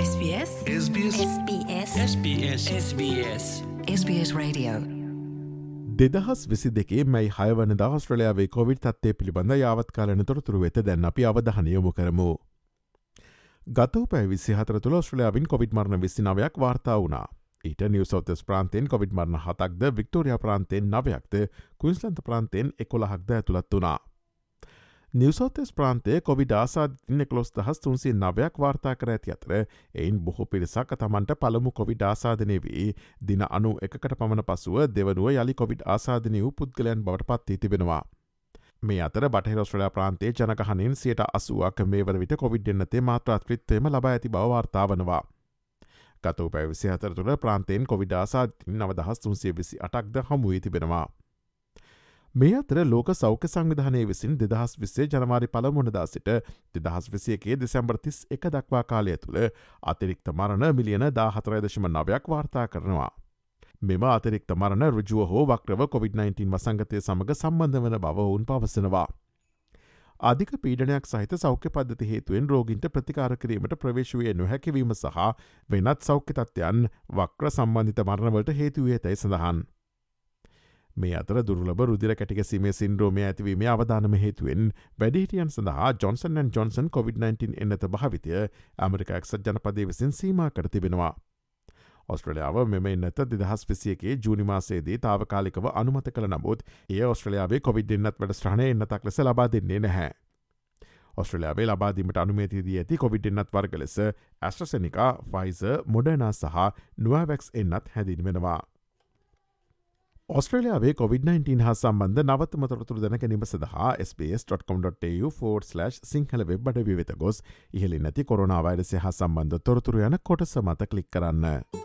SBS SBS SBS SBS SBS Radio දෙදහස් විසි දෙකේ මැයි හයවන දහස්ට්‍රලයාාවේ කොවිඩ් තත්වය පිළිබඳ යාවත්කාලන තොරතුරු වෙත දැන් අපි අවධහනයොමු කරමු. ගතව පැ විසි හතර තුළ ස්ට්‍රලයාාවින් කොවිඩ් මරණ විසිනාවයක් වාර්තා වුණා. ඊට නිවසෝතස් ප්‍රාන්තයෙන් කොවිඩ් මරණ හතක්ද වික්ටෝරිය ප්‍රාන්තයෙන් නවයක්ද කුයින්ස්ලන්ත ප්‍රාන්තයෙන් එකොළහක්ද ඇතුළත් වනා. නිවසෝතස් ප්‍රාන්තය කොවිඩ ආසාධන කොස් දහස් තුන්සේ නවයක් වාර්තා කර ඇති අතර එයින් බොහෝ පිරිසක් තමන්ට පළමු කොවිඩ ආසාධනය වී දින අනු එකට පමණ පසුව දෙවනුව යළි කොවිඩ් ආසාධනය වූ පුද්ගලයන් බවට පත්ති තිබෙනවා. මේ අතර බටහිරස්ට්‍රලයා ප්‍රාන්තේ ජනකහනින් සියට අසුවක් මේ වන විට කොවිඩ් එන්නතේ මාත්‍රාත්‍රිත්වයම ලබා ඇති බවවාර්තා වනවා. ගතව පැවිසි අතර තුළ ප්‍රාන්තයෙන් කොවිඩ ආසාධින් නවදහස් තුන්සේ විසි අටක්ද හමුවේ තිබෙනවා. මේ අතර ලෝක සෞඛ්‍ය සංවිධානය විසින් දෙදහස් විස්සේ ජනවාරි පළමුණදා සිට දෙදහස් විසියකේ දෙසැම්බර්තිස් එක දක්වා කාලය තුළ අතිරික්ත මරණ මිලියන දා හතරයදශම නවයක් වාර්තා කරනවා. මෙම අතිරික්ත මරණ රුජුව හෝ වක්‍රව COොVID-19 වසංගතය සමඟ සම්බන්ධ වන බව ඔවුන් පවසනවා. අධික පීඩනයක් සහිත සෞඛ්‍ය පද්ධති හේතුවෙන් රෝගින්ට ප්‍රතිකාර කිරීමට ප්‍රවේශවය නොහැකිවීම සහ වෙනත් සෞඛ්‍ය තත්ත්වයන් වක්‍ර සම්බන්ධිත මරණවලට හේතුවේ තැයි සඳහන්. මේ අතර දුරලබ රුදිර කැටිකසීමේ සින්ද්‍රෝමය ඇතිවීම අවධානම හේතුවෙන් වැඩිහිටියන් සඳහා ජොන්සන් ජොන්සන් COොVID-19 එන්නත භාවිතය ඇමරිකා එක්සත් ජනපදේ විසින් සීම කර තිබෙනවා. ඔස්ට්‍රලියාව මෙම එන්නත දෙදහස් විසියගේ ජූනිමාසේදී තාවකාලිකව අනුමත කළ නමුත් ඒ ඔස්ට්‍රලියාවේ කොවිඩ් එන්නත් වැඩ ස්්‍රහණය එන්නතක් ලෙස ලබා දෙන්නේ නැහැ. ඔස්ට්‍රලයාාවේ ලබාදීමට අනුමේතිදී ඇති කොවිඩ් එන්නත් වර්ග ලෙස ඇස්ට්‍රසනිකා ෆයිස මොඩනා සහ නුවවැක්ස් එන්නත් හැදින්වෙනවා. ඔස්ට්‍රලයාාවේ COොVID-19 හා සම්බන්ධ නවත්තම තොරතුර දැනැනීම සඳහා SBS.com.tu4/ සිංහල වෙබ් අඩ වෙත ගොස් ඉහලි නැති කොරුණාවයිඩ සහ සම්බන්ධ තොරතුර යන කොට සමත කලික් කරන්න.